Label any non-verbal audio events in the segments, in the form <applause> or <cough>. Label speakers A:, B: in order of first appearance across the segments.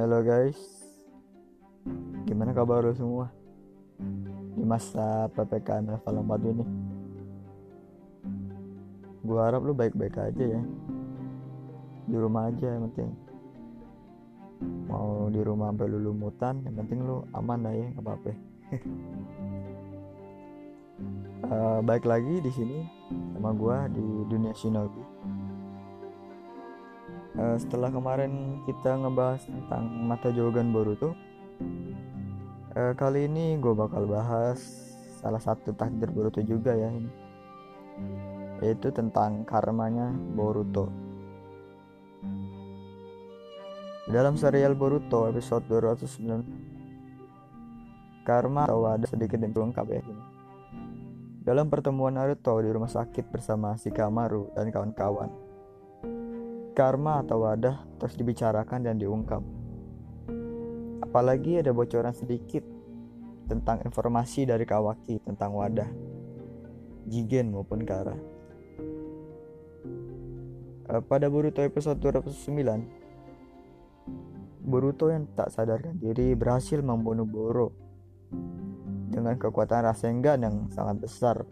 A: Halo guys, gimana kabar lo semua di masa ppkm level 4 ini? Gua harap lo baik-baik aja ya, di rumah aja yang penting. Mau di rumah sampai lu lumutan, yang penting lu aman lah ya, nggak apa-apa. uh, <laughs> baik lagi di sini sama gua di dunia shinobi uh, setelah kemarin kita ngebahas tentang mata jogan Boruto uh, kali ini gue bakal bahas salah satu takdir Boruto juga ya ini. Yaitu tentang karmanya Boruto. Dalam serial Boruto episode 209 karma atau ada sedikit yang lengkap ya. Ini dalam pertemuan Naruto di rumah sakit bersama Shikamaru dan kawan-kawan karma atau wadah terus dibicarakan dan diungkap. Apalagi ada bocoran sedikit tentang informasi dari Kawaki tentang wadah, Jigen maupun Kara. Eh, pada Boruto episode 209, Boruto yang tak sadarkan diri berhasil membunuh Boro dengan kekuatan Rasengan yang sangat besar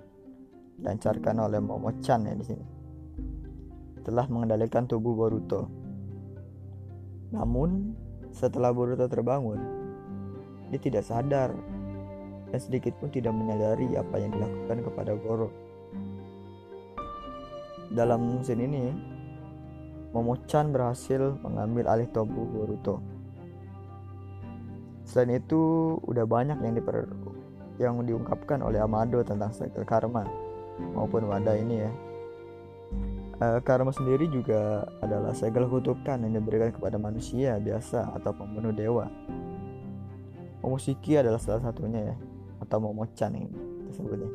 A: dilancarkan oleh Momo-chan ya di sini telah mengendalikan tubuh Boruto. Namun, setelah Boruto terbangun, dia tidak sadar dan sedikit pun tidak menyadari apa yang dilakukan kepada Goro. Dalam scene ini, Momo-chan berhasil mengambil alih tubuh Boruto. Selain itu, udah banyak yang diper yang diungkapkan oleh Amado tentang cycle karma maupun wadah ini ya Uh, karma sendiri juga adalah segala kutukan yang diberikan kepada manusia biasa atau pembunuh dewa. Momoshiki adalah salah satunya ya, atau Momochan yang disebutnya.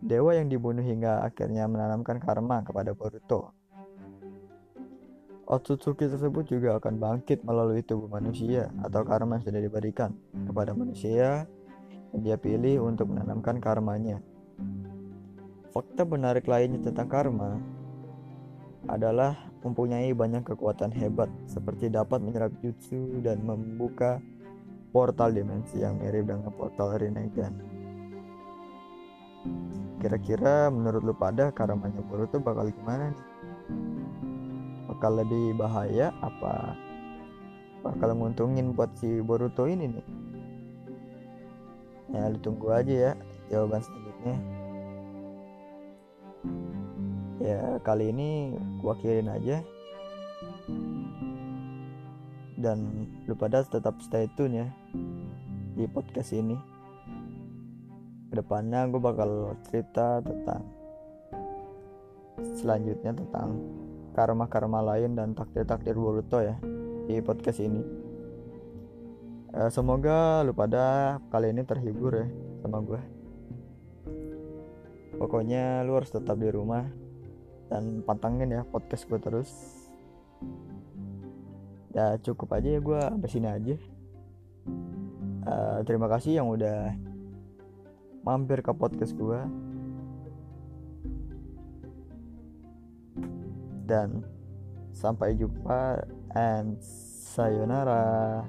A: Dewa yang dibunuh hingga akhirnya menanamkan karma kepada Boruto. Otsutsuki tersebut juga akan bangkit melalui tubuh manusia atau karma yang sudah diberikan kepada manusia yang dia pilih untuk menanamkan karmanya. Fakta menarik lainnya tentang karma adalah mempunyai banyak kekuatan hebat seperti dapat menyerap jutsu dan membuka portal dimensi yang mirip dengan portal Rinnegan. Kira-kira menurut lu pada karmanya Boruto bakal gimana nih? Bakal lebih bahaya apa bakal nguntungin buat si Boruto ini nih? Ya lu tunggu aja ya jawaban selanjutnya ya kali ini gua kirim aja. Dan lu pada tetap stay tune ya di podcast ini. Ke depannya gue bakal cerita tentang selanjutnya tentang karma-karma lain dan takdir-takdir Boruto ya di podcast ini. Uh, semoga lu pada kali ini terhibur ya sama gue pokoknya lu harus tetap di rumah dan pantangin ya podcast gue terus. Ya cukup aja ya gue sampai sini aja. Uh, terima kasih yang udah mampir ke podcast gue dan sampai jumpa and sayonara